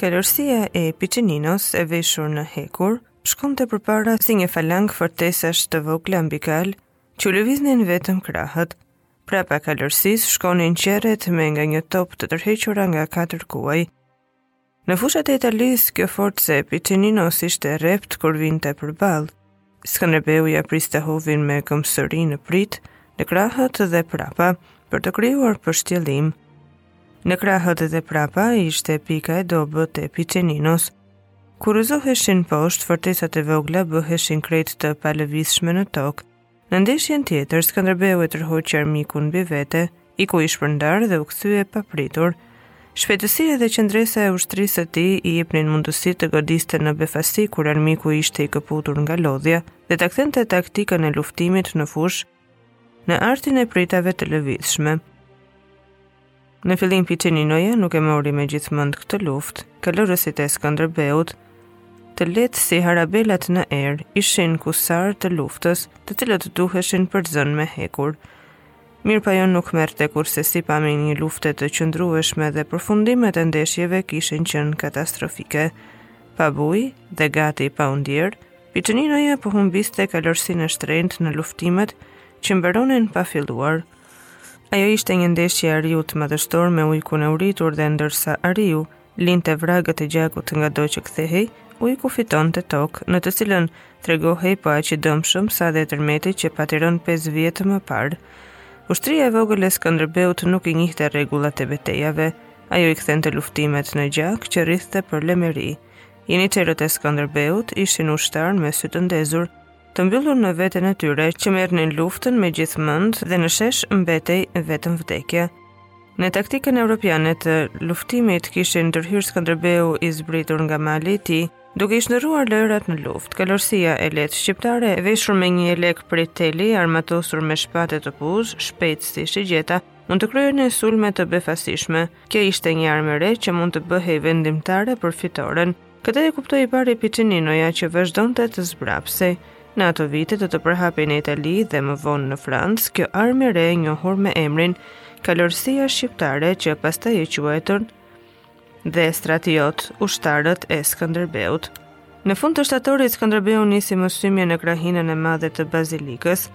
Kalorësia e Piçininos e veshur në hekur shkonte përpara si një falangë fortesash të vogla mbi kal, që lëviznin vetëm krahët. Prapa kalorësisë shkonin qerret me nga një top të tërhequra nga katër kuaj. Në fushat e Italisë, kjo forcë e Piçininos ishte e rreptë kur vinte përballë. Skënderbeu ia priste hovin me këmbësori në pritë, në krahët dhe prapa, për të krijuar pështjellim. Në krahët dhe prapa ishte pika e dobët e Piçininos. Kur rëzoheshin poshtë, fortesat e vogla bëheshin krejt të palëvizshme në tokë, Në ndeshjen tjetër, Skënderbeu e tërhoqi armikun mbi vete, iku i shpërndarë dhe u kthye papritur. Shpejtësia dhe qëndresa e ushtrisë së tij i jepnin mundësi të godiste në befasi kur armiku ishte i këputur nga lodhja dhe ta kthente taktikën e luftimit në fushë në artin e pritave të lëvizshme. Në fillim Piçininoja nuk e mori me gjithë mend këtë luftë, kalorësit e Skënderbeut, të lehtë si harabelat në erë, ishin kusarë të luftës, të cilët duheshin përzënë me hekur. Mirëpo ajo nuk merrte kurrsesi pamjen e një lufte të qëndrueshme dhe përfundimet e ndeshjeve kishin qenë katastrofike. Pa bujë dhe gati pa u ndier, Piçininoja po humbiste kalorësinë e shtrenjtë në luftimet që mbaronin pa filluar – Ajo ishte një ndeshje e ariut madhështor me ujkun e uritur dhe ndërsa ariu linte vrragët e gjakut ngado që kthehej, ujku fitonte tokë, në të cilën tregohej po aq i dëmshëm sa dhe tërmeti që pati rënë 5 vjet më parë. Ushtria e vogël e Skënderbeut nuk i njihte rregullat e betejave. Ajo i kthente luftimet në gjak që rridhte për lemeri. Jeniçerët e Skënderbeut ishin ushtarë me sy të ndezur, të mbyllur në veten e tyre që e merrnin luftën me gjithë mend dhe në shesh mbetej vetëm vdekja. Në taktikën evropiane të luftimit kishte ndërhyrë Skënderbeu i zbritur nga mali i tij, duke i shndërruar lojërat në luftë. Kalorësia e lehtë shqiptare, e veshur me një jelek prej teli, armatosur me shpatë e topuz, e shpejtë si shigjeta, mund të kryente sulme të befasishme. Kjo ishte një armë e re që mund të bëhej vendimtare për fitoren. Këtë e kuptoi i pari Piçininoja që vazhdonte të zbrapsej. Në ato vite do të përhapej në Itali dhe më vonë në Francë, kjo armë e re e njohur me emrin Kalorësia shqiptare që pastaj e quajtën dhe stratiotë ushtarët e Skënderbeut. Në fund të shtatorit Skënderbeu nisi mësymje në krahinën e madhe të Bazilikës.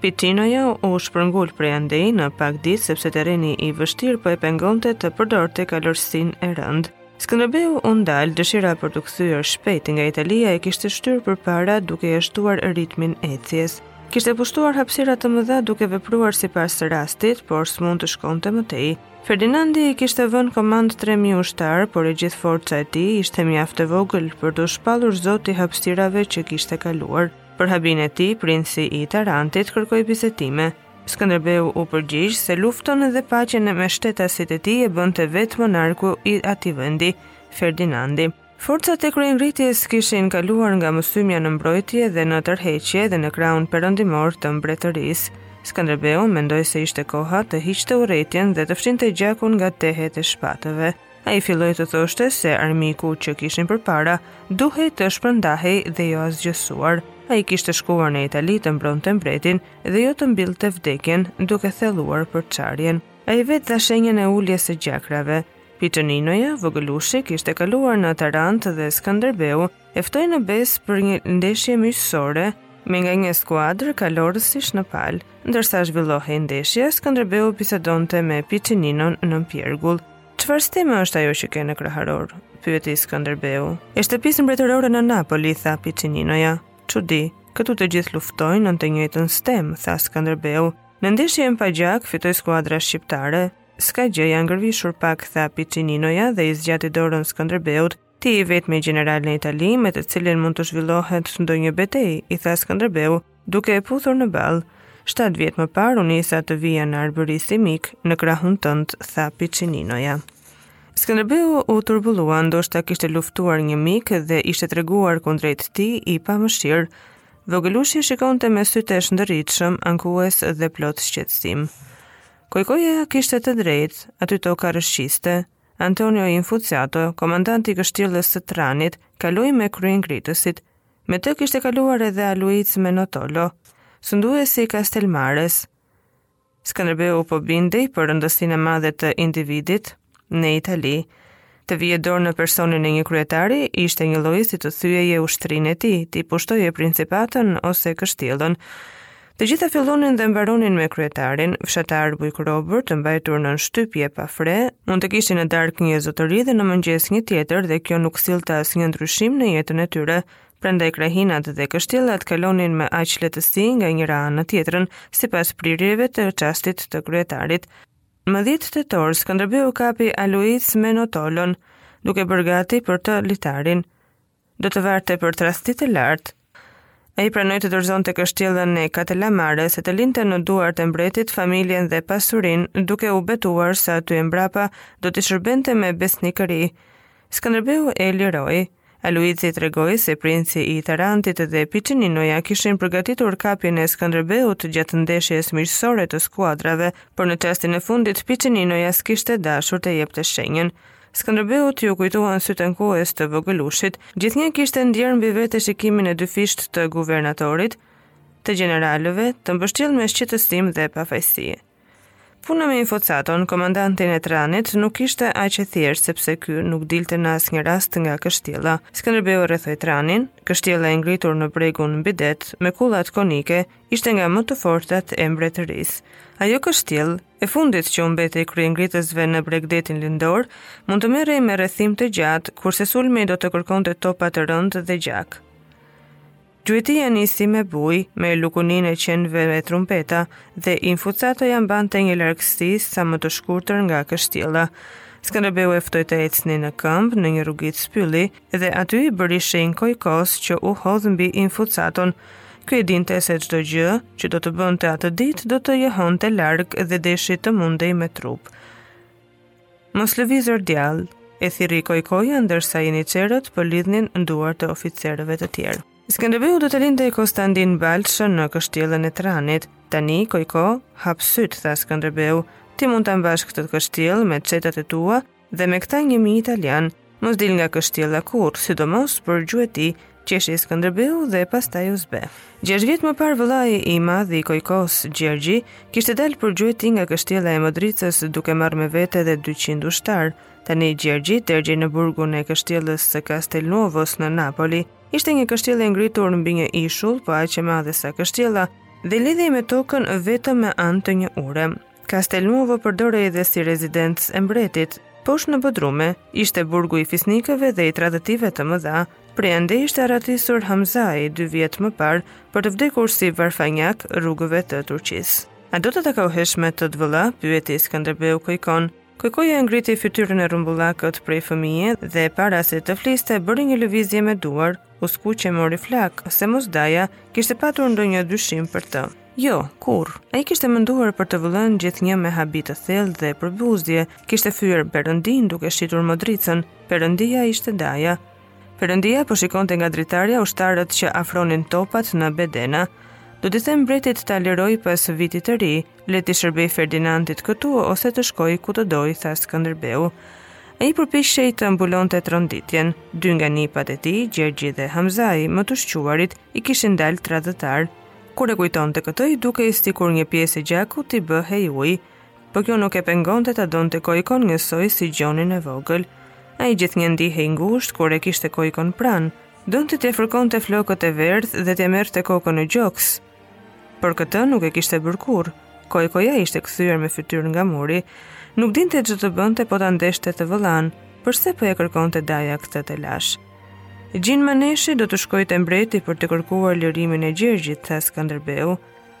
Piçininoja u shpërngul prej andej në pak ditë sepse terreni i vështirë po e pengonte të përdorte kalorësinë e rëndë. Skënderbeu u ndal, dëshira për t'u kthyer shpejt nga Italia e kishte shtyrë përpara duke ia shtuar ritmin ecjes. Kishte pushtuar hapësira të mëdha duke vepruar sipas rastit, por s'mund të shkonte më tej. Ferdinandi i kishte vënë në komandë 3000 ushtarë, por e gjithë forca e tij ishte mjaft e vogël për t'u shpallur zot i hapësirave që kishte kaluar. Për habinë e tij, princi i Tarantit kërkoi bisedime. Skënderbeu u përgjigj se luftën dhe paqen me shtetasit e tij e bënte vetë monarku i atij vendi, Ferdinandi. Forcat e kryengritjes kishin kaluar nga mësymja në mbrojtje dhe në tërheqje dhe në krahun perëndimor të mbretërisë. Skënderbeu mendoi se ishte koha të hiqte urrejtjen dhe të fshinte gjakun nga tehet e shpatave. Ai filloi të thoshte se armiku që kishin përpara duhej të shpërndahej dhe jo asgjësuar. Ai kishte shkuar në Itali të mbronte mbretin, dhe jo të mbillte vdekjen duke thelluar përçarjen. Ai vetë dha shenjën e uljes së gjakrave. Piçininoja, vogëlushi, kishte kaluar në Tarant dhe Skënderbeu e ftoi në besë për një ndeshje miqësore me nga një skuadër kalorësish në palë. Ndërsa zhvillohej ndeshja, Skënderbeu bisedonte me Piçininon në pjergull. Çfarë steme është ajo që ke në kraharor? pyeti Skënderbeu. E shtëpisë mbretërore në Napoli, tha Piçininoja. Çudi, këtu të gjithë luftojnë nën të njëjtën stemë, tha Skënderbeu. Në ndeshjen pa gjak fitoi skuadra shqiptare. S'ka gjë, janë gërvishur pak, tha Piçininoja dhe i zgjati dorën Skënderbeut, ti je i vetmi gjeneral në Itali me të cilin mund të zhvillohet ndonjë betejë, i tha Skënderbeu, duke e puthur në ballë. Shtatë vjet më parë, u nisa të vija në Arbëri si mik, në krahun tënd, tha Piçininoja. Skënderbeu u turbullua, ndoshta kishte luftuar një mik dhe ishte treguar kundrejt tij i pamëshirë. Vogëlushi shikonte me sytë e shndritshëm, ankues dhe plot shqetësim. Kojkoja kishte të drejtë, aty toka rëshqiste. Antonio Infuciato, komandanti i kështjellës së Tranit, kaloi me kryengritësit. Me të kishte kaluar edhe Aluic Menotolo, sunduesi i Kastelmares. Skënderbeu po bindej për rëndësinë e madhe të individit në Itali. Të vije dorë në personin e një kryetari ishte njëlloj si të thyeje ushtrinë e tij, t'i pushtoje principatën ose kështjellën. Të gjitha fillonin dhe mbaronin me kryetarin, fshatarë bujkrobër të mbajtur nën shtypje pa fre, mund të kishin në darkë një zotëri dhe në mëngjes një tjetër dhe kjo nuk sillte asnjë ndryshim në jetën e tyre, Prandaj krahinat dhe kështjellat kalonin me aq lehtësi nga njëra anë në tjetrën, sipas prirjeve të çastit të kryetarit. Më 10 tetor, Skënderbeu kapi Aluici Minutolon, duke bërë gati për të litarin. Do ta varte për tradhti të lartë. Ai pranoi të dorëzonte kështjellën e Katelamare si dhe të linte në duart e mbretit, familjen dhe pasurinë, duke u betuar se aty e mbrapa do t'i shërbente me besnikëri. Skënderbeu e liroi. Aluici tregoi se princi i Tarantit dhe Piccininoja kishin përgatitur kapjen e Skënderbeut gjatë ndeshjes miqësore të skuadrave, por në çastin e fundit Piccininoja s'kishte dashur të jepte shenjën. Skënderbeut iu kujtuan sytë tinëzarë të vogëlushit. Gjithnjë kishte ndjerë mbi vete shikimin e dyfishtë të guvernatorit, të gjeneralëve, të mbështjellë me shqetësim dhe pafajësi. Puna me Infocaton, komandantin e Tranit, nuk ishte aq e thjeshtë sepse ky nuk dilte në asnjë rast nga kështjella. Skënderbeu e rrethoi Tranin, kështjella e ngritur në bregun mbi det, me kullat konike, ishte nga më të fortat e mbretërisë. Ajo kështjellë, e fundit që u mbetej kryengritësve në bregdetin lindor, mund të merrej me rrethim të gjatë, kurse sulmi do të kërkonte topa të rëndë dhe gjak. Gjuetia nisi me bujë, me lukunin e qenve me trumpeta, dhe Infocatoja mbante një largësi sa më të shkurtër nga kështjella. Skënderbeu e ftoi të ecnin në këmbë në një rrugicë pylli dhe aty i bëri shenjë Kojkos që u hodh mbi Infocaton. Ky e dinte se çdo gjë që do të bënte atë ditë do të jehonte larg dhe deshi të mundej me trup. Mos lëviz or djall, i thirri Kojkoja ndërsa jeniçerët po i lidhnin duart e oficerëve të tjerë. Skënderbeu do ta linte Kostandin Balshën në kështjellën e Tranit. Tani, Kojko, hap sytë, tha Skënderbeu, ti mund ta mbash këtë kështjellë me çetat e tua dhe me këta një mijë italianë, Mos dil nga kështjella kurrë, sidomos për gjueti, qeshi Skënderbeu dhe pastaj u zbeh. Gjashtë vjet më parë vëllai i madh i Kojkos, Gjergji, kishte dalë për gjueti nga kështjella e Modricës duke marrë me vete edhe 200 ushtarë. Tani Gjergji dergjej në burgun e kështjellës së Castelnuovos në Napoli. Ishte një kështjellë e ngritur mbi një ishull, po aq e madhe sa kështjella, dhe lidhej me tokën vetëm me anë të një ure. Castelnuovo përdorej dhe si rezidencë e mbretit. Poshtë në bodrume, ishte burgu i fisnikëve dhe i tradhëtive të mëdha. Prej andej ishte arratisur Hamzai dy vjet më parë për të vdekur si varfanjak rrugëve të Turqisë. A do të takohesh me tët vëlla? pyeti Skënderbeu Kojkon. Kojkoja ngriti fytyrën e rrumbullakët prej fëmije dhe para se të fliste bëri një lëvizje me duar, u skuq e mori flak se mos daja kishte patur ndonjë dyshim për të. Jo, kurr. Ai kishte menduar për të vëllanë gjithnjë me habi të thellë dhe përbuzje, kishte fyer Perëndinë duke shitur Modricën. Perëndia ishte daja. Perëndia po shikonte nga dritarja ushtarët që afronin topat në bedena. Do t'i them mbretit ta lirojë pas vitit të ri, le t'i shërbejë Ferdinandit këtu ose të shkojë ku të dojë, tha Skënderbeu. Ai përpiqej të mbulonte tronditjen. Dy nga nipat e tij, Gjergji dhe Hamzai, më të shquarit, i kishin dalë tradhtarë. Kur e kujtonte këtë, i dukej sikur një pjesë e gjakut të tij bëhej ujë, por kjo nuk e pengonte ta donte Kojkon njësoj si Gjonin e vogël. Ai gjithnjë ndihej ngushtë kur e kishte Kojkon pranë, donte t'i fërkonte flokët e verdhë dhe t'i merrte kokën në gjoks. Por këtë nuk e kishte bërë kurrë. Kojkoja ishte kthyer me fytyrë nga muri. Nuk dinte ç'do të bënte po ta ndeshte të vëllanë. Përse po e kërkonte daja këtë telash? Gjin Maneshi do të shkojë te mbreti për t'i kërkuar lirimin e Gjergjit, tha Skënderbeu.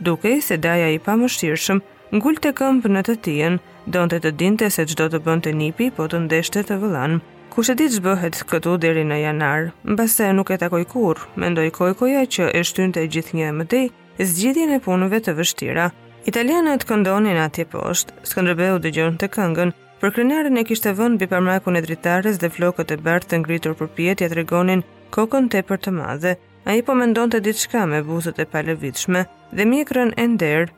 Dukej se daja i pamëshirshëm ngulte këmbë në të tijën, donte të dinte se ç'do të bënte nipi po të ndeshte të vëllanë. Kush e di ç'bëhet këtu deri në janar, mbase nuk e takoj kurrë, mendoi Kojkoja që e shtynte gjithnjë e më tej zgjidhjen e punëve të vështira. Italianët këndonin atje poshtë, Skënderbeu dëgjonte këngën, Përkrenaren e kishte vënë mbi parmakun e dritares dhe flokët e bardhë të ngritur përpjetë ia tregonin kokën tepër të madhe. Ai po mendonte diçka me buzët e palëvizshme dhe mjekrën e nderë,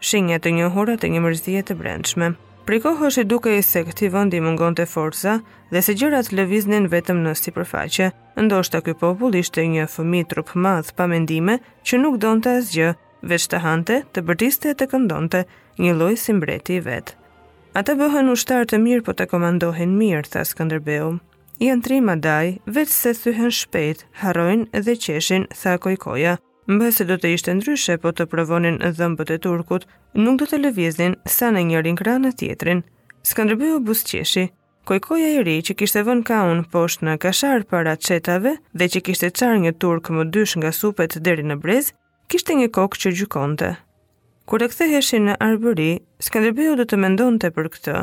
shenja të njohura të një mërzie të brendshme. Prej kohësh i dukej se këtij vendi i mungonte forca dhe se gjërat lëviznin vetëm në sipërfaqe. Ndoshta ky popull ishte një fëmijë trupmadh pa mendime që nuk donte asgjë, veç të hante, të bërtiste e të këndonte, një lloj si mbreti i vet. Ata bëhen ushtarë të mirë po të komandohen mirë, tha Skënderbeu. Janë trima, dajë, veçse thyhen shpejt, harrojnë dhe qeshin, tha Kojkoja. Mbase do të ishte ndryshe po të provonin dhëmbët e turkut, nuk do të lëviznin sa në njërin krah në tjetrin. Skënderbeu buzëqeshi, Kojkoja i ri që kishte vënë kaun poshtë në Kashar para çetave dhe që kishte çarë një turk më dysh nga supet deri në brez, kishte një kokë që gjykonte. Kur të ktheheshin në Arbëri, Skënderbeu do të mendonte për këtë.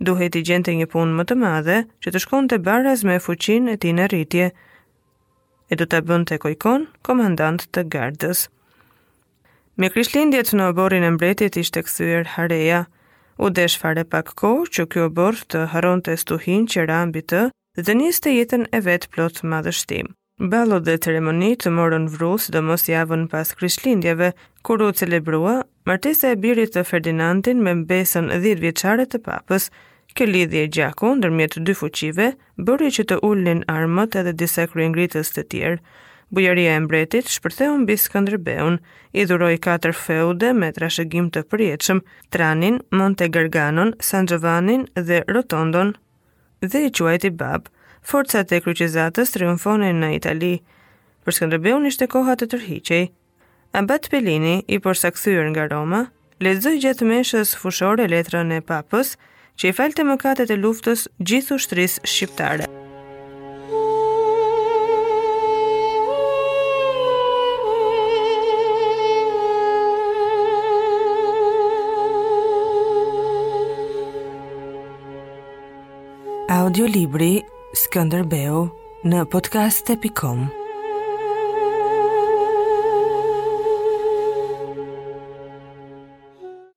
Duhej t'i gjente një punë më të madhe që të shkonte baraz me fuqinë e tij në rritje, e do ta bënte Kojkon komandant të gardës. Me Krishtlindjet në oborrin e mbretit ishte kthyer hareja, u desh fare pak kohë që ky oborr të harronte stuhinë që ra mbi të, dhe të niste jetën e vet plot madhështim. Ballot dhe ceremonitë morën vrull, sidomos javën pas Krishtlindjeve, kur u celebrua martesa e birit të Ferdinandit me mbesën 10 vjeçare të Papës. Kjo lidhje gjaku ndërmjet dy fuqive bëri që të ulnin armët edhe disa kryengritës të tjerë. Bujaria e mbretit shpërtheu mbi Skënderbeun, i dhuroi katër feude me trashëgim të përjetshëm, Tranin, Monte Garganon, San Giovannin dhe Rotondon, dhe e quajti babë. Forcat e kryqëzatës triumfonin në Itali. Për Skënderbeun ishte koha të tërhiqej. Abat Pelini, i porsakthyer nga Roma, lexoi gjatë meshës fushore letrën e papës, që i falte mëkatet e luftës gjithë ushtrisë shqiptare. Audiolibri Skënderbeu në podcast.com